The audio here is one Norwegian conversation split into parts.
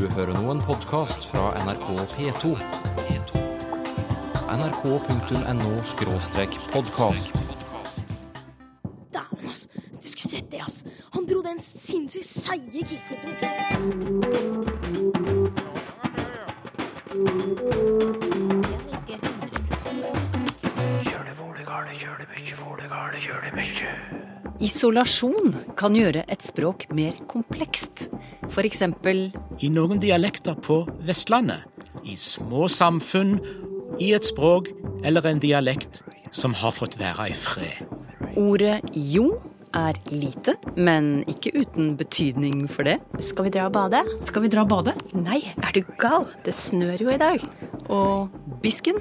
Du hører nå en podkast fra NRK P2. nrk.no-podkast. Dæven, ass. Du skulle sett det, ass. Han dro den sinnssykt seige kickflipen. ikke sant? Isolasjon kan gjøre et språk mer komplekst. For eksempel I noen dialekter på Vestlandet, i små samfunn, i et språk eller en dialekt som har fått være i fred. ordet jo er lite, men ikke uten betydning for det. Skal vi dra og bade? Skal vi dra og bade? Nei, er du gal? Det snør jo i dag. Og bisken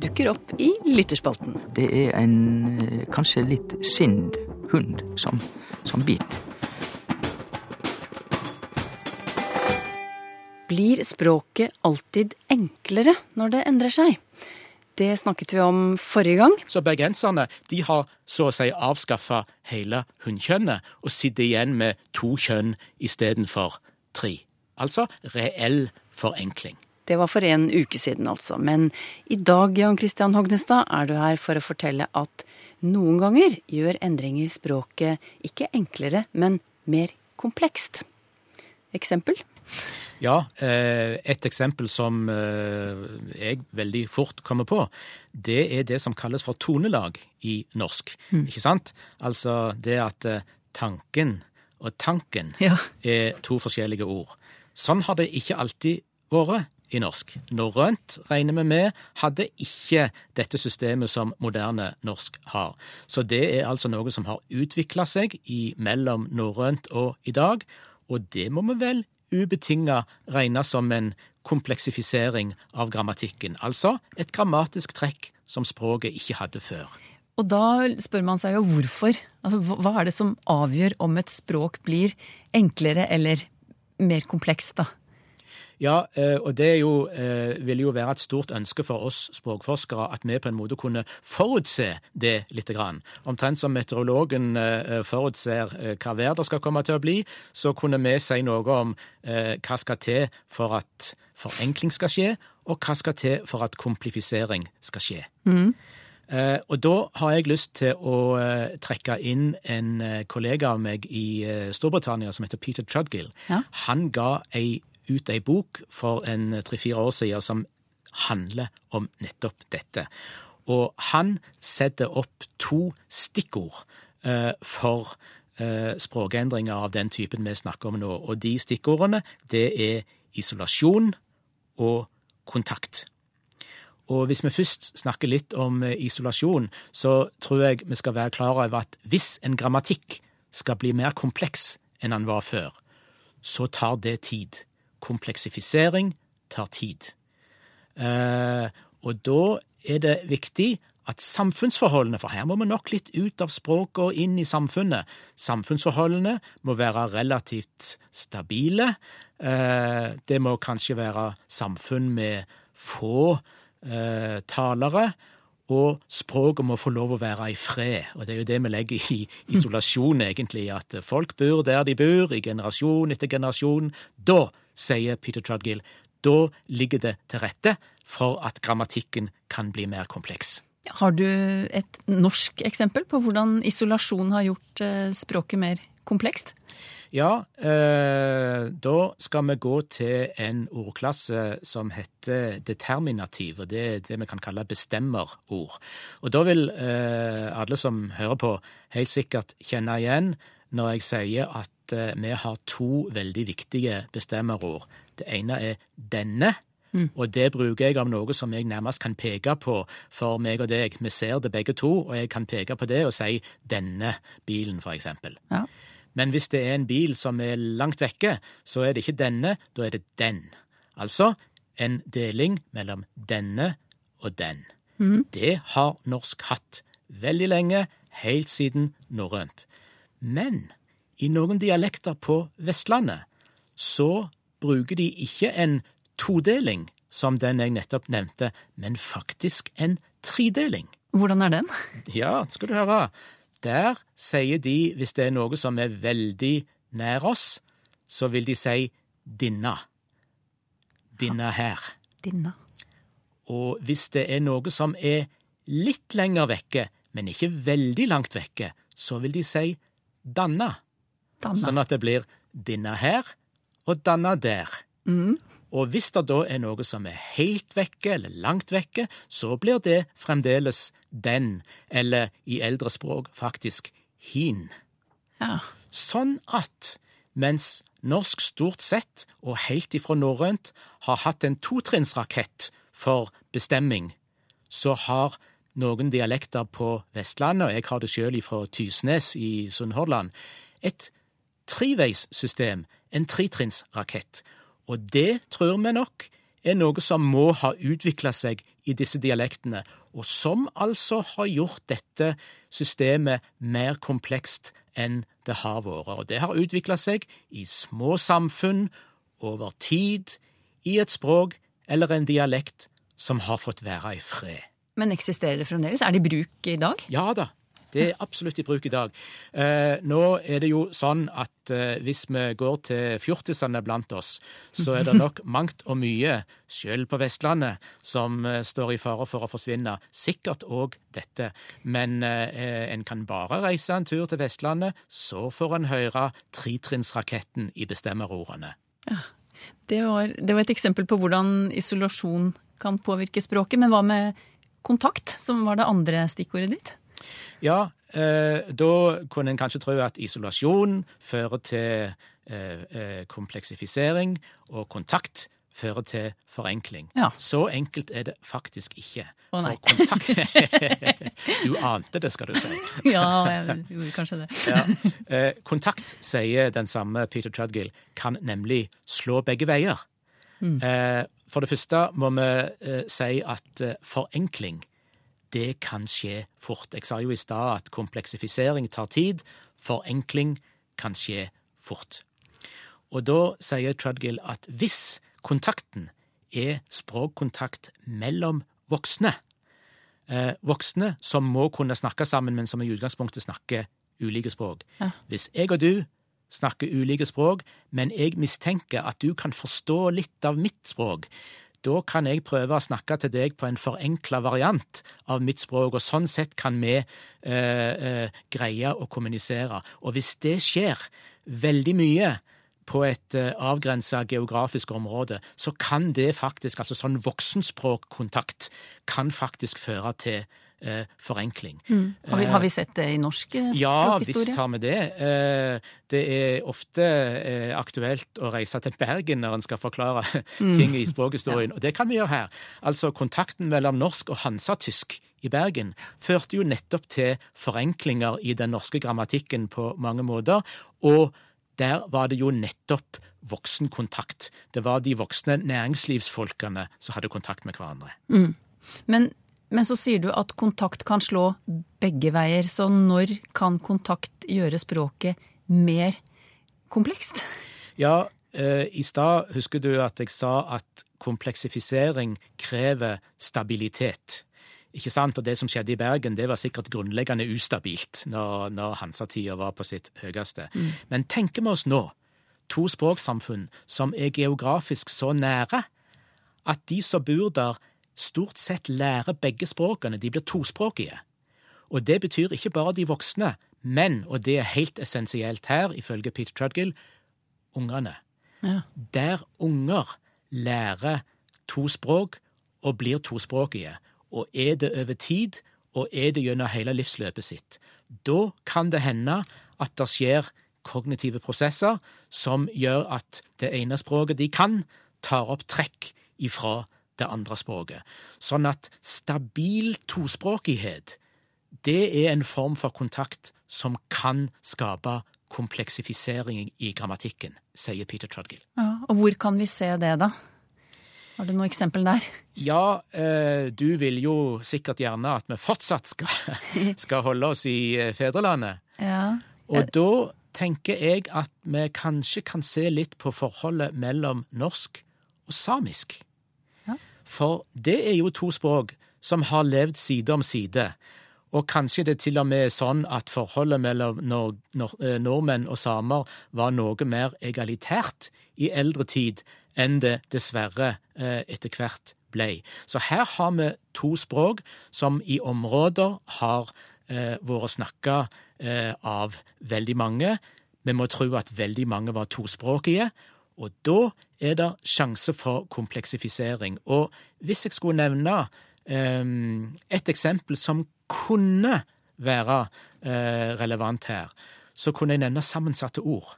dukker opp i lytterspalten. Det er en eh, kanskje litt sind hund som, som biter. Blir språket alltid enklere når det endrer seg? Det snakket vi om forrige gang. Så bergenserne de har så å si avskaffa hele hunnkjønnet og sitter igjen med to kjønn istedenfor tre. Altså reell forenkling. Det var for en uke siden, altså. Men i dag, Jan Christian Hognestad, er du her for å fortelle at noen ganger gjør endringer språket ikke enklere, men mer komplekst. Eksempel? Ja, eh, et eksempel som eh, jeg veldig fort kommer på, det er det som kalles for tonelag i norsk. Ikke sant? Altså det at eh, tanken og tanken Ja. er to forskjellige ord. Sånn har det ikke alltid vært i norsk. Norrønt, regner vi med, hadde ikke dette systemet som moderne norsk har. Så det er altså noe som har utvikla seg i mellom norrønt og i dag, og det må vi vel ubetinga regne som en kompleksifisering av grammatikken. Altså et grammatisk trekk som språket ikke hadde før. Og da spør man seg jo hvorfor. Altså, hva er det som avgjør om et språk blir enklere eller mer komplekst, da? Ja, eh, og det jo, eh, vil jo være et stort ønske for oss språkforskere at vi på en måte kunne forutse det lite grann. Omtrent som meteorologen eh, forutser hva vær det skal komme til å bli, så kunne vi si noe om hva skal til for at forenkling skal skje, og hva skal til for at komplifisering skal skje. Eh, og da har jeg lyst til å trekke inn en kollega av meg i Storbritannia som heter Peter Trudgill. Ja. Han ga ei, ut ei bok for en tre-fire år siden som handler om nettopp dette. Og han setter opp to stikkord eh, for eh, språkendringer av den typen vi snakker om nå. Og de stikkordene, det er isolasjon og kontakt. Og hvis vi først snakker litt om eh, isolasjon, så tror jeg vi skal være klar over at hvis en grammatikk skal bli mer kompleks enn den var før, så tar det tid. Kompleksifisering tar tid. Eh, og da er det viktig at samfunnsforholdene, for her må vi nok litt ut av språket og inn i samfunnet, samfunnsforholdene må være relativt stabile. Eh, det må kanskje være samfunn med få eh, talere, og språket må få lov å være i fred. Og det er jo det vi legger i isolasjon, egentlig, at folk bor der de bor, i generasjon etter generasjon. Da, sier Peter Trudgill, da ligger det til rette for at grammatikken kan bli mer kompleks. Har du et norsk eksempel på hvordan isolasjon har gjort eh, språket mer komplekst? Ja, eh, da skal vi gå til en ordklasse som heter determinativ, og det er det vi kan kalle bestemmerord. Og da vil eh, alle som hører på, helt sikkert kjenne igjen når jeg sier at eh, vi har to veldig viktige bestemmerord. Det ene er denne, og det bruker jeg av noe som jeg nærmest kan peke på for meg og deg. Vi ser det begge to, og jeg kan peke på det og si 'denne bilen', for eksempel. Ja. Men hvis det er en bil som er langt vekke, så er det ikke denne, da er det den. Altså en deling mellom denne og den. Det har norsk hatt veldig lenge, helt siden norrønt. Men i noen dialekter på Vestlandet så bruker de ikke en todeling, som den jeg nettopp nevnte, men faktisk en tredeling. Hvordan er den? Ja, skal du høre. Der sier de, hvis det er noe som er veldig nær oss, så vil de si dinna. dinna her. Dinna. Og hvis det er noe som er litt lenger vekke, men ikke veldig langt vekke, så vil de si danna. Danna. Sånn at det blir denne her og danna der. Og hvis det da er noe som er helt vekke eller langt vekke, så blir det fremdeles den, eller i eldre språk faktisk hin. Ja. Sånn at mens norsk stort sett, og helt ifra norrønt, har hatt en totrinnsrakett for bestemming, så har noen dialekter på Vestlandet, og jeg har det sjøl fra Tysnes i Sunnhordland, et treveissystem, en tretrinnsrakett. Og det tror vi nok er noe som må ha utvikla seg i disse dialektene, og som altså har gjort dette systemet mer komplekst enn det har vært. Og det har utvikla seg i små samfunn, over tid, i et språk eller en dialekt som har fått være i fred. Men eksisterer det fremdeles? Er det i bruk i dag? Ja da, det er absolutt i bruk i dag. Eh, nå er det jo sånn at eh, hvis vi går til fjortisene blant oss, så er det nok mangt og mye, sjøl på Vestlandet, som eh, står i fare for å forsvinne. Sikkert òg dette. Men eh, en kan bare reise en tur til Vestlandet, så får en høre tretrinnsraketten i bestemmerordene. Det var, det var et eksempel på hvordan isolasjon kan påvirke språket. Men hva med kontakt, som var det andre stikkordet ditt? Ja, eh, da kunne en kanskje tro at isolasjon fører til eh, eh, kompleksifisering, og kontakt fører til forenkling. Ja. Så enkelt er det faktisk ikke. Å, nei. For kontakt Du ante det, skal du si. Ja, jeg gjorde kanskje det. Ja. Eh, kontakt, sier den samme Peter Trudgill, kan nemlig slå begge veier. Eh, for det første må vi eh, si at eh, forenkling, det kan skje fort. Jeg sa jo i stad at kompleksifisering tar tid. Forenkling kan skje fort. Og da sier Trudgill at hvis kontakten er språkkontakt mellom voksne, eh, voksne som må kunne snakke sammen, men som i utgangspunktet snakker ulike språk. Ja. Hvis jeg og du snakker ulike språk, men jeg mistenker at du kan forstå litt av mitt språk, da kan jeg prøve å snakke til deg på en forenkla variant av mitt språk, og sånn sett kan vi eh, eh, greie å kommunisere. Og hvis det skjer veldig mye på et eh, avgrensa geografisk område, så kan det faktisk, altså sånn voksenspråkkontakt, kan faktisk føre til eh, forenkling. Har vi, har vi sett det i norsk språkhistorie? Ja, visst har vi det. Eh, Det er ofte eh, aktuelt å reise til Bergen når en skal forklare ting i språkhistorien, og det kan vi gjøre her. Altså, kontakten mellom norsk og hansatysk i Bergen førte jo nettopp til forenklinger i den norske grammatikken på mange måter, og der var det jo nettopp voksenkontakt. Det var de voksne næringslivsfolkene som hadde kontakt med hverandre. Men, men så sier du at kontakt kan slå begge veier, så når kan kontakt gjøre språket mer komplekst? Ja, eh, i stad husker du at jeg sa at kompleksifisering krever stabilitet. Ikke sant? Og det som skjedde i Bergen, det var sikkert grunnleggende ustabilt når, når Hansatida var på sitt høyeste. Men tenker vi oss nå to språksamfunn som er geografisk så nære at de som bor der, stort sett lærer begge språkene. De blir tospråkige. Og det betyr ikke bare de voksne, men, og det er helt essensielt her, ifølge Peter Trudgill, ungene. Ja. Der unger lærer to språk og blir tospråkige, og er det over tid, og er det gjennom hele livsløpet sitt, da kan det hende at det skjer kognitive prosesser som gjør at det ene språket de kan, tar opp trekk ifra det andre språket. Sånn at stabil tospråkighet, det er en form for kontakt som kan skape kompleksifisering i grammatikken, sier Peter Trudgill. Ja, og hvor kan vi se det, da? Har du noe eksempel der? Ja, eh, du vil jo sikkert gjerne at vi fortsatt skal, skal holde oss i eh, fedrelandet. Ja. Og da tenker jeg at vi kanskje kan se litt på forholdet mellom norsk og samisk. For det er jo to språk som har levd side om side. Og kanskje det til og med er sånn at forholdet mellom nord nor eh, nordmenn og samer var noe mer egalitært i eldre tid enn det dessverre eh, etter hvert ble. Så her har vi to språk som i områder har eh, vært snakka eh, av veldig mange. Vi må tro at veldig mange var tospråkige. Og da er det sjanse for kompleksifisering. Og hvis jeg skulle nevne eh, et eksempel som kunne være eh, relevant her, så kunne jeg nevne sammensatte ord.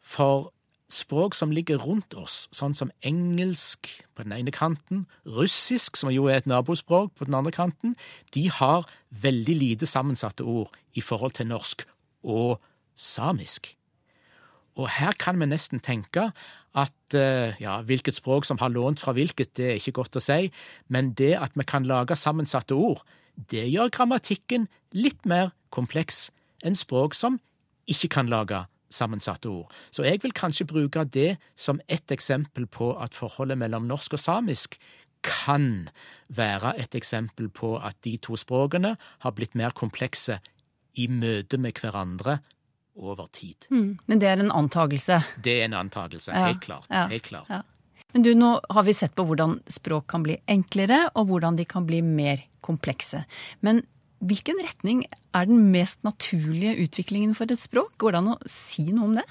For språk som ligger rundt oss, sånn som engelsk på den ene kanten, russisk, som jo er et nabospråk, på den andre kanten, de har veldig lite sammensatte ord i forhold til norsk og samisk. Og her kan vi nesten tenke at eh, ja, hvilket språk som har lånt fra hvilket, det er ikke godt å si, men det at vi kan lage sammensatte ord, det gjør grammatikken litt mer kompleks enn språk som ikke kan lage sammensatte ord. Så jeg vil kanskje bruke det som et eksempel på at forholdet mellom norsk og samisk kan være et eksempel på at de to språkene har blitt mer komplekse i møte med hverandre over tid. Mm. Men det er en antagelse. Det er en antagelse, Ja, helt klart. ja, Helt klart. ja. Men du, nå har vi sett på hvordan språk kan bli enklere, og hvordan de kan bli mer komplekse. Men hvilken retning er den mest naturlige utviklingen for et språk? Går det an å si noe om det?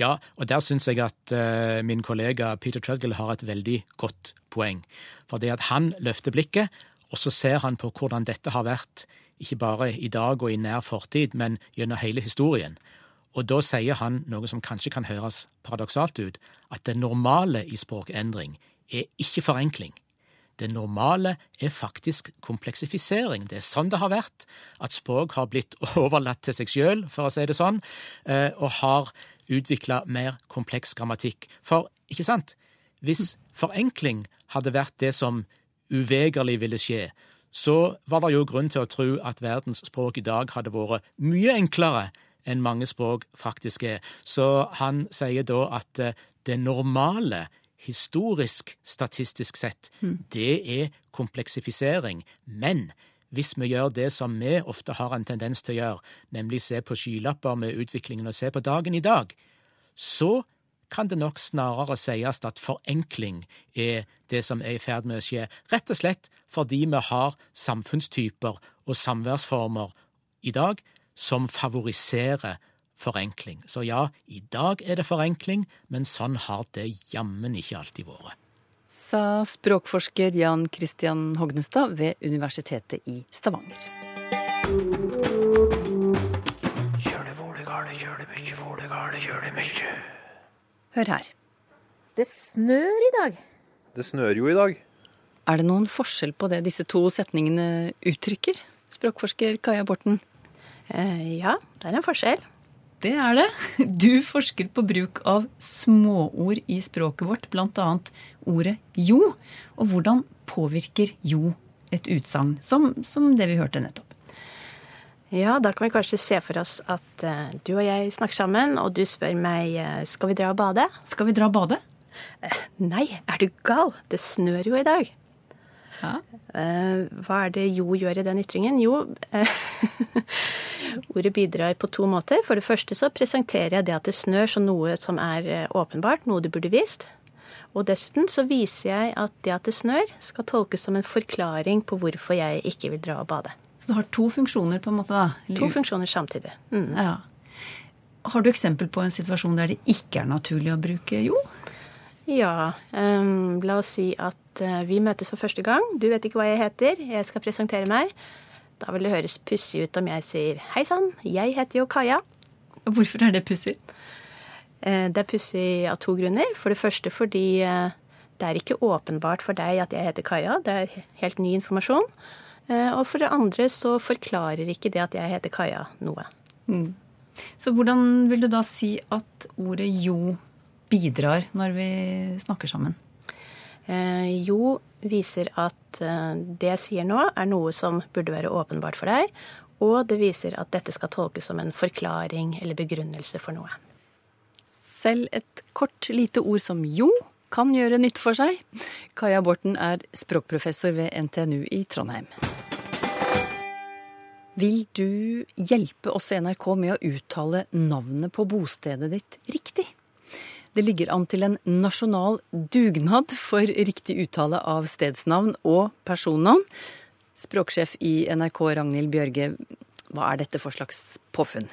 Ja, og der syns jeg at uh, min kollega Peter Treadgill har et veldig godt poeng. For det at han løfter blikket, og så ser han på hvordan dette har vært ikke bare i dag og i nær fortid, men gjennom hele historien. Og da sier han noe som kanskje kan høres paradoksalt ut, at det normale i språkendring er ikke forenkling. Det normale er faktisk kompleksifisering. Det er sånn det har vært. At språk har blitt overlatt til seg sjøl, for å si det sånn, eh, og har utvikla mer kompleks grammatikk. For, ikke sant, hvis forenkling hadde vært det som uvegerlig ville skje, så var det jo grunn til å tro at verdens språk i dag hadde vært mye enklere enn mange språk faktisk er. Så han sier da at eh, det normale historisk statistisk sett, det er kompleksifisering. Men hvis vi gjør det som vi ofte har en tendens til å gjøre, nemlig se på skylapper med utviklingen og se på dagen i dag, så kan det nok snarere sies at forenkling er det som er i ferd med å skje, rett og slett fordi vi har samfunnstyper og samværsformer i dag som favoriserer forenkling. Så ja, i dag er det forenkling, men sånn har det jammen ikke alltid vært. Sa språkforsker Jan Christian Hognestad ved Universitetet i Stavanger. Hør her. Det snør i dag. Det snør jo i dag. Er det noen forskjell på det disse to setningene uttrykker? Språkforsker Kaja Borten. Eh, ja, det er en forskjell. Det er det. Du forsker på bruk av småord i språket vårt, bl.a. ordet jo. Og hvordan påvirker jo et utsagn, som, som det vi hørte nettopp? Ja, da kan vi kanskje se for oss at eh, du og jeg snakker sammen, og du spør meg eh, skal vi dra og bade. Skal vi dra og bade? Nei, er du gal? Det snør jo i dag. Ja. Eh, hva er det jo gjør i den ytringen? Jo, eh, ordet bidrar på to måter. For det første så presenterer jeg det at det snør som noe som er eh, åpenbart, noe du burde vist. Og dessuten så viser jeg at det at det snør, skal tolkes som en forklaring på hvorfor jeg ikke vil dra og bade. Så det har to funksjoner, på en måte? da? To funksjoner samtidig. Mm. Ja. Har du eksempel på en situasjon der det ikke er naturlig å bruke jo? Ja, Um, la oss si at uh, vi møtes for første gang. Du vet ikke hva jeg heter, jeg skal presentere meg. Da vil det høres pussig ut om jeg sier hei sann, jeg heter jo Kaja. Hvorfor er det pussig? Eh, Det er pussig av to grunner. For det første fordi eh, det er ikke åpenbart for deg at jeg heter Kaja. Det er helt ny informasjon. Eh, Og for det andre så forklarer ikke det at jeg heter Kaja noe. Så hvordan vil du da si at ordet jo bidrar når vi snakker sammen? Eh, Jo viser at eh, det jeg sier nå, er noe som burde være åpenbart for deg. Og det viser at dette skal tolkes som en forklaring eller begrunnelse for noe. Selv et kort, lite ord som jo kan gjøre nytte for seg. Kaja Borten er språkprofessor ved NTNU i Trondheim. Vil du hjelpe oss i NRK med å uttale navnet på bostedet ditt riktig? Det ligger an til en nasjonal dugnad for riktig uttale av stedsnavn og personnavn. Språksjef i NRK Ragnhild Bjørge, hva er dette for slags påfunn?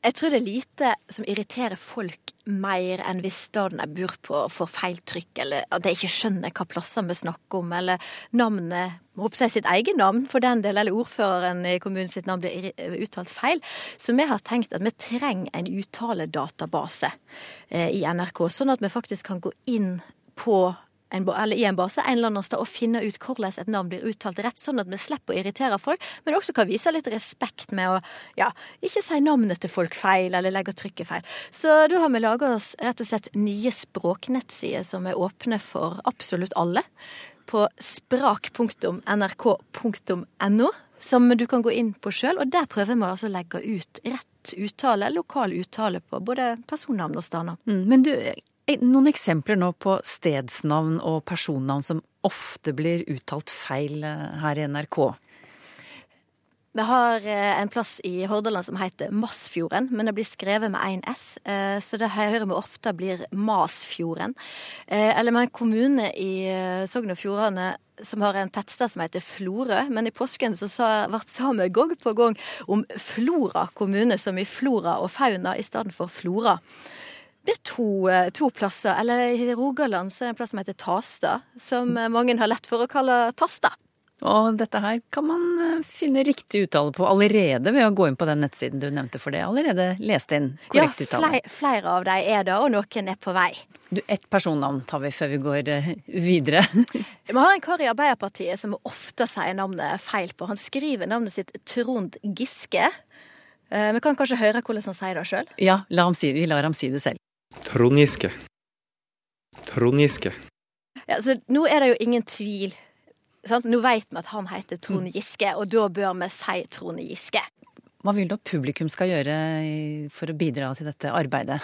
Jeg tror det er lite som irriterer folk mer enn hvis staden jeg bor på får feil trykk, eller at jeg ikke skjønner hva plasser vi snakker om, eller navnet håper jeg sitt eget navn, for den del, eller ordføreren i kommunen sitt navn blir uttalt feil. Så vi har tenkt at vi trenger en uttaledatabase eh, i NRK, sånn at vi faktisk kan gå inn på en, eller i en base en eller annen sted og finne ut hvordan et navn blir uttalt rett, sånn at vi slipper å irritere folk, men også kan vise litt respekt med å ja, ikke si navnet til folk feil eller legge trykket feil. Så da har vi laga oss rett og slett nye språknettsider som er åpne for absolutt alle. På sprak.nrk.no som du kan gå inn på sjøl, og der prøver vi altså å legge ut rett uttale, lokal uttale på både personnavn og stednavn. Mm, men du, noen eksempler nå på stedsnavn og personnavn som ofte blir uttalt feil eh, her i NRK. Vi har eh, en plass i Hordaland som heter Massfjorden, men det blir skrevet med én S, eh, så det hører vi ofte blir Masfjorden. Eller med en kommune i Sogn og Fjordane som har en tettsted som heter Florø, men i påsken så ble samme gang på gang om Flora kommune, som i flora og fauna, i stedet for Flora. Det er to, eh, to, plasser. Eller i Rogaland så er det en plass som heter Tasta, som eh, mange har lett for å kalle Tasta. Og dette her kan man eh, finne riktig uttale på allerede ved å gå inn på den nettsiden du nevnte for det. Allerede lest inn korrekt uttale. Ja, flere av dem er det, og noen er på vei. Du, Ett personnavn tar vi før vi går videre. vi har en kar i Arbeiderpartiet som ofte sier navnet feil på. Han skriver navnet sitt Trond Giske. Vi kan kanskje høre hvordan han sier det sjøl? Ja, la si, vi lar ham si det selv. Trond Giske. Trond Giske. Ja, så nå er det jo ingen tvil. Sant? Nå vet vi at han heter Trond mm. Giske, og da bør vi si Trond Giske. Hva vil du at publikum skal gjøre for å bidra til dette arbeidet?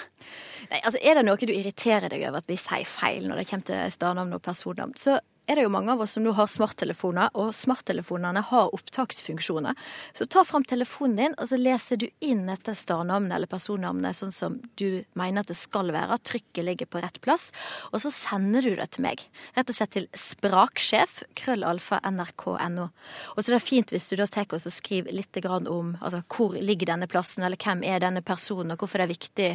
Nei, altså Er det noe du irriterer deg over at vi sier feil når det kommer til stednavn og personnavn, så er det jo mange av oss som nå har smarttelefoner, og smarttelefonene har opptaksfunksjoner. Så ta fram telefonen din, og så leser du inn etter stadnavnet eller personnavnet sånn som du mener at det skal være. Trykket ligger på rett plass. Og så sender du det til meg. Rett og slett til spraksjef, krøllalfa, nrk.no. Og så er det fint hvis du da tar og skriver litt om altså, hvor ligger denne plassen, eller hvem er denne personen, og hvorfor det er viktig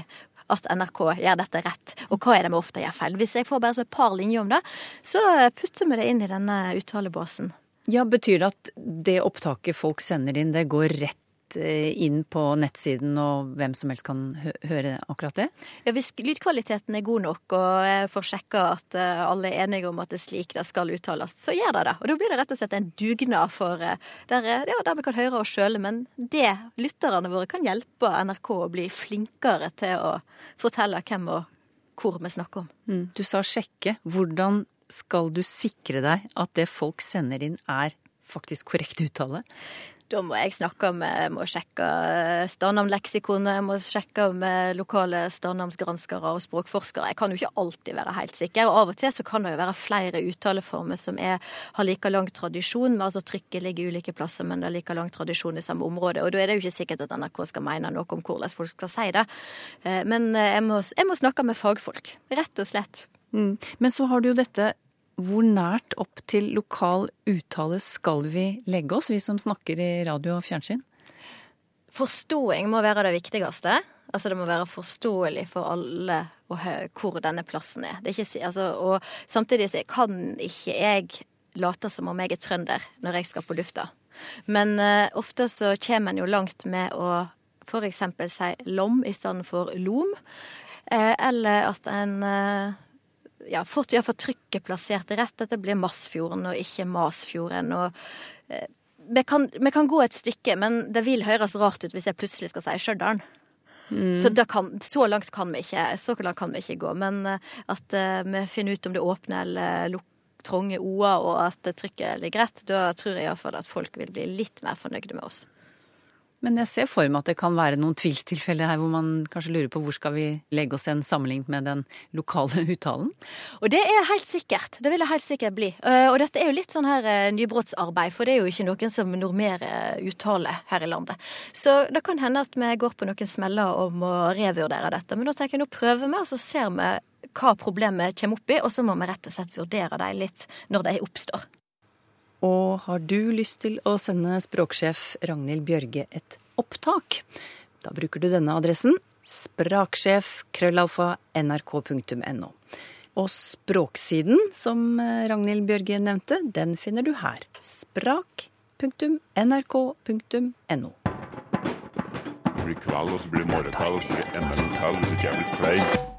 at NRK gjør dette rett, og hva er det vi ofte gjør feil. Hvis jeg får bare så et par linjer om det, så putter vi det inn i denne uttalebasen. Ja, Betyr det at det opptaket folk sender inn, det går rett Eh, inn på nettsiden, og hvem som helst kan høre akkurat det? Ja, Hvis lydkvaliteten er god nok, og jeg får sjekka at eh, alle er enige om at det er slik det skal uttales, så gjør det det. Og da blir det rett og slett en dugnad for eh, der, ja, der vi kan høre oss sjøl, Men det lytterne våre kan hjelpe NRK å bli flinkere til å fortelle hvem og hvor vi snakker om. Mm. Du sa sjekke. Hvordan skal du sikre deg at det folk sender inn er faktisk korrekt uttale? Da må jeg snakke med må sjekke stadnavnleksikonet, jeg må sjekke med lokale stadnavnsgranskere og språkforskere. Jeg kan jo ikke alltid være helt sikker. Og av og til så kan det jo være flere uttaleformer som er, har like lang tradisjon. Altså trykket ligger ulike plasser, men det er like lang tradisjon i samme område. Og da er det jo ikke sikkert at NRK skal mene noe om hvordan folk skal si det. Eh, men eh, jeg må, jeg må snakke med fagfolk. Rett og slett. Mm. Men så har du jo dette hvor nært opp til lokal uttale skal vi legge oss, vi som snakker i radio og fjernsyn? Forståing må være det viktigste. Altså Det må være forståelig for alle hvor denne plassen er. er ikke, altså, og samtidig så kan ikke jeg late som om jeg er trønder når jeg skal på lufta. Men uh, ofte så kommer en jo langt med å f.eks. si lom i stedet for lom. Uh, eller at en uh, ja, fått iallfall trykket plassert rett, at det blir Massfjorden og ikke Masfjorden. og eh, vi, kan, vi kan, gå et stykke, men det vil høres rart ut hvis jeg plutselig skal si Stjørdal. Mm. Så, kan, så, langt kan vi ikke, så langt kan vi ikke gå. Men eh, at uh, vi finner ut om det åpner eller lukker trange o-er, og at trykket ligger rett, da tror jeg iallfall at folk vil bli litt mer fornøyde med oss. Men jeg ser for meg at det kan være noen tvilstilfeller her hvor man kanskje lurer på hvor skal vi legge oss en sammenlignet med den lokale uttalen? Og det er helt sikkert. Det vil det helt sikkert bli. Eh, Og dette er jo litt sånn her eh, nybrottsarbeid, for det er jo ikke noen som normerer uttale her i landet. Så det kan hende at vi går på noen smeller om å revurdere dette. Men da tenker jeg nå prøver vi, og så ser vi hva problemet kommer opp i, og så må vi rett og slett vurdere dem litt når de oppstår. Og har du lyst til å sende språksjef Ragnhild Bjørge et opptak? Da bruker du denne adressen spraksjef krøllalfa nrk.no. Og språksiden som eh, Ragnhild Bjørge nevnte, den finner du her. sprak.nrk.no. Blir kveld, så blir det morgentall, og så blir det ML-tall, hvis ikke jeg blir flau.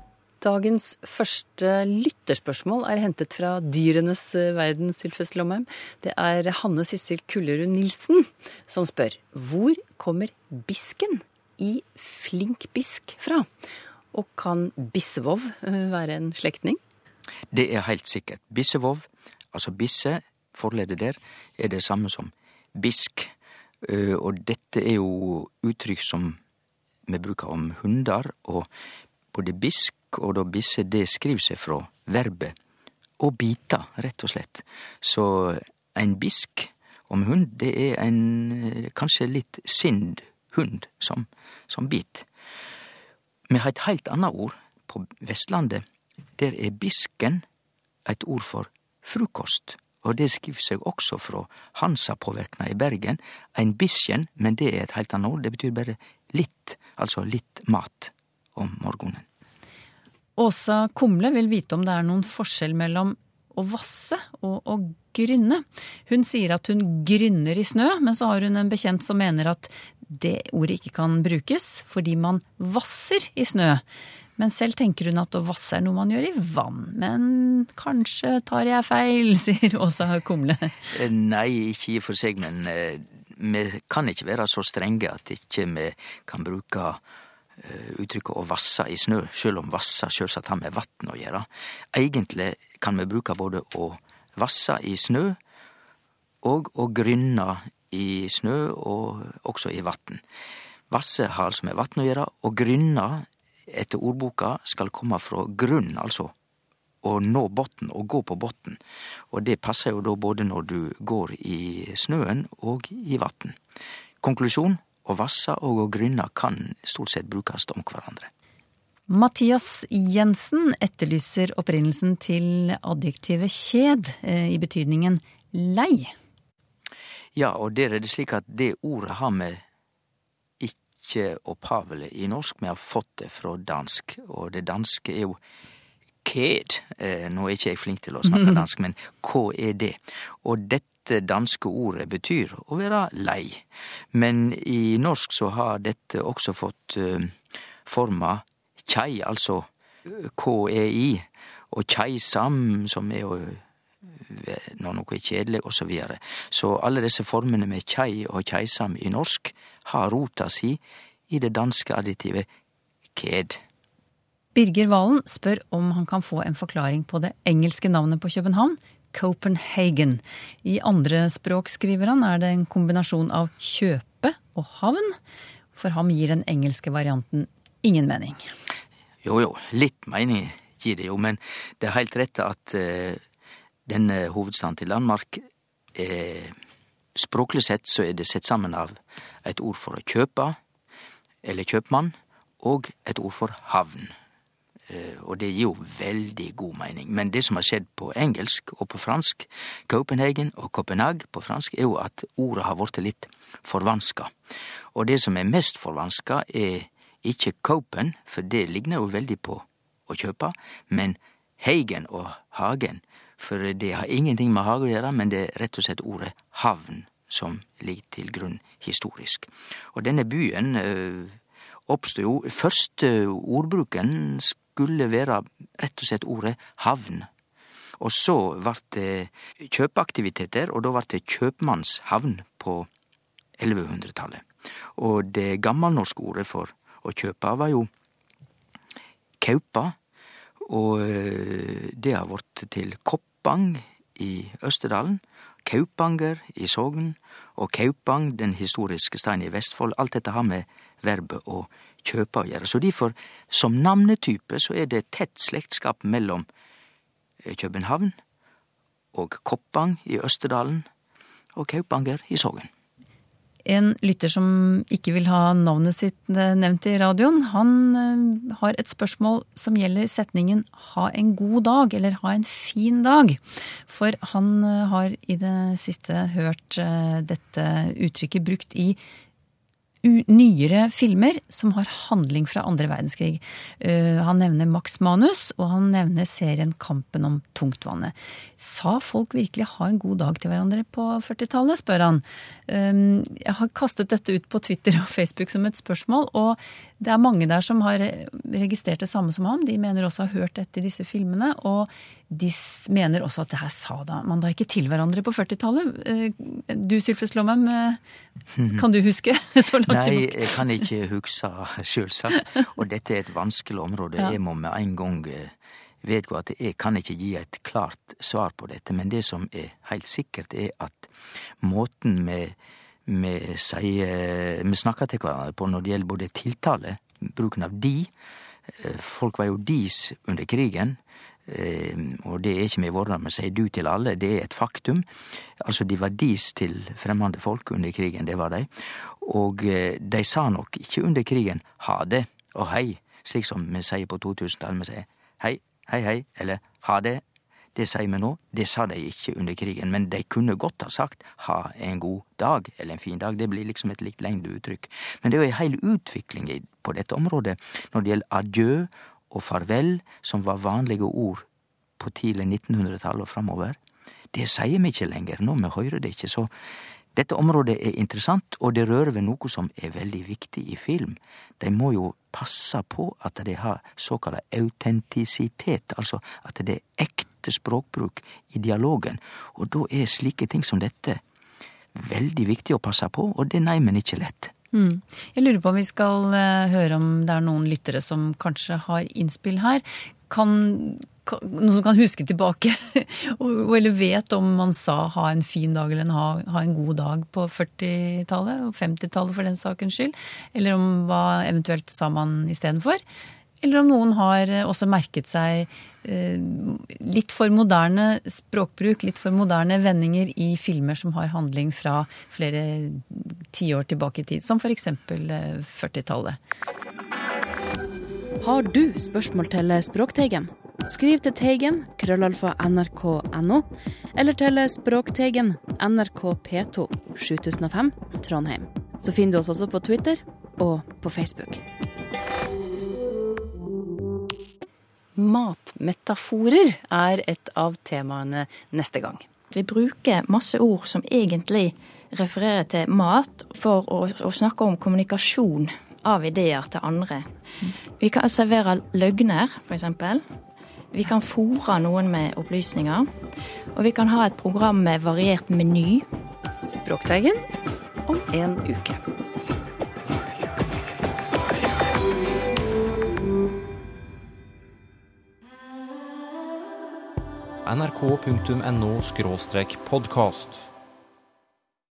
Dagens første lytterspørsmål er hentet fra Dyrenes eh, verden, Sylfes Lomheim. Det er Hanne Sissel Kullerud Nilsen som spør hvor kommer bisken i flink bisk fra? Og kan Bissevov eh, være en slektning? Det er helt sikkert. Bissevov, altså bisse, forledet der, er det samme som bisk. Eh, Og dette er jo uttrykk som vi bruker om hundar, og både bisk og da bisse, det skriver seg fra verbet å bite, rett og slett. Så ein bisk om hund, det er en eh, kanskje litt sind hund som, som bit. Me har et heilt anna ord på Vestlandet. Der er bisken eit ord for frukost. Og det skriver seg også fra Hansa-påverkna i Bergen. Ein bisken, men det er et heilt anna ord. Det betyr bare litt, altså litt mat om morgenen. Åsa Kumle vil vite om det er noen forskjell mellom å vasse og å grynne. Hun sier at hun grynner i snø, men så har hun en bekjent som mener at det ordet ikke kan brukes fordi man vasser i snø. Men selv tenker hun at å vasse er noe man gjør i vann. Men kanskje tar jeg feil, sier Åsa Kumle. Eh, Nei, ikke i og for seg, men eh, vi kan ikke være så strenge at ikke vi kan bruke uttrykket å vasse i snø, sjøl om vasse sjølsagt har med vatn å gjøre. Egentlig kan vi bruke både å vasse i snø og å grynne i snø og også i vatn. Vasse har altså med vatn å gjøre, og grynne etter ordboka skal komme fra grunn, altså å nå botn og gå på botn. Og det passer jo da både når du går i snøen og i vatn. Konklusjon å vasse og å kan stort sett brukes om hverandre. Mathias Jensen etterlyser opprinnelsen til adjektivet kjed eh, i betydningen lei. Ja, og der er det slik at det ordet har vi ikke opphavelig i norsk, vi har fått det fra dansk, og det danske er jo ked. Eh, nå er ikke jeg flink til å snakke dansk, men hva er det? Og dette danske ordet betyr å være lei. Men i norsk så har dette også fått uh, forma kjei, altså KEI, og keisam, som er eh, når noe er kjedelig, og så videre. Så alle disse formene med kjei og keisam i norsk har rota si i det danske additivet ked. Birger Valen spør om han kan få en forklaring på det engelske navnet på København, Copenhagen. I andre språk, skriver han, er det en kombinasjon av kjøpe og havn. For ham gir den engelske varianten ingen mening. Jo jo, litt mening gir det jo, men det er heilt rett at uh, denne hovedstaden til Danmark eh, Språklig sett så er det sett sammen av et ord for å kjøpe, eller kjøpmann, og et ord for havn. Eh, og det gir jo veldig god mening. Men det som har skjedd på engelsk og på fransk, Copenhagen og Copenhague på fransk, er jo at ordet har blitt litt forvanska. Og det som er mest forvanska, er ikke Copen, for det ligner jo veldig på å kjøpe, men Hagen og Hagen, for det har ingenting med hage å gjøre, men det er rett og slett ordet havn som ligger til grunn historisk. Og denne byen øh, oppstod jo Første ordbruken skulle være rett og slett ordet havn. Og så vart det kjøpeaktiviteter, og da vart det kjøpmannshavn på 1100-tallet. Og det gammelnorske ordet for å kjøpe var jo kaupa, og øh, det har vært til Koppang i Østerdalen. Kaupanger i Sogn og Kaupang, den historiske steinen i Vestfold. Alt dette har med verbet å kjøpe å gjøre. Så derfor, som navnetype, så er det tett slektskap mellom eh, København og Koppang i Østerdalen og Kaupanger i Sogn. En lytter som ikke vil ha navnet sitt eh, nevnt i radioen, han eh, har et spørsmål som gjelder setningen 'ha en god dag' eller 'ha en fin dag'. For han har i det siste hørt dette uttrykket brukt i nyere filmer som har handling fra andre verdenskrig. Uh, han nevner Max Manus, og han nevner serien Kampen om tungtvannet. Sa folk virkelig ha en god dag til hverandre på 40-tallet, spør han. Um, jeg har kastet dette ut på Twitter og Facebook som et spørsmål, og det er mange der som har registrert det samme som ham. De mener også å ha hørt dette i disse filmene. Og de mener også at det her sa da man da ikke til hverandre på 40-tallet. Eh, du Sylfes Lomheim, eh, kan du huske Nei, jeg kan ikke huske, sjølsagt. Og dette er et vanskelig område. Jeg må med en gang eh, vedgå at jeg kan ikke gi et klart svar på dette. Men det som er helt sikkert, er at måten vi vi, sier, vi snakker til hverandre på når det gjelder både tiltale, bruken av de. Folk var jo dis under krigen. Og det er ikke vi våre men sier du til alle, det er et faktum. Altså, de var dis til fremmede folk under krigen, det var de. Og de sa nok ikke under krigen ha det og hei, slik som vi sier på 2000-tallet. Vi sier hei, hei, hei, eller ha det, det sier vi nå. Det sa de ikke under krigen, men de kunne godt ha sagt ha en god dag eller en fin dag. Det blir liksom et litt lengre uttrykk. Men det er jo ei heil utvikling på dette området når det gjelder adjø og farvel, som var vanlige ord på tidlig 1900-tall og framover. Det sier vi ikke lenger nå, vi hører det ikke. Så dette området er interessant, og det rører ved noe som er veldig viktig i film. De må jo passe på at de har såkalla autentisitet, altså at det er ekte språkbruk i dialogen. Og da er slike ting som dette veldig viktig å passe på, og det neimen ikke lett. Mm. Jeg lurer på om vi skal uh, høre om det er noen lyttere som kanskje har innspill her. Kan, kan, noen som kan huske tilbake, eller vet om man sa 'ha en fin dag' eller ha, ha en god dag' på 40-tallet og 50-tallet for den sakens skyld? Eller om hva eventuelt sa man istedenfor? Eller om noen har også merket seg eh, litt for moderne språkbruk, litt for moderne vendinger i filmer som har handling fra flere tiår tilbake i tid, som f.eks. Eh, 40-tallet. Har du spørsmål til Språkteigen? Skriv til Teigen, krøllalfa nrk.no, eller til Språkteigen, NRK P2, 7005, Trondheim. Så finner du oss også på Twitter og på Facebook. Matmetaforer er et av temaene neste gang. Vi bruker masse ord som egentlig refererer til mat, for å, å snakke om kommunikasjon av ideer til andre. Vi kan servere løgner, f.eks. Vi kan fòre noen med opplysninger. Og vi kan ha et program med variert meny. Språkteigen om en uke. nrk.no podkast.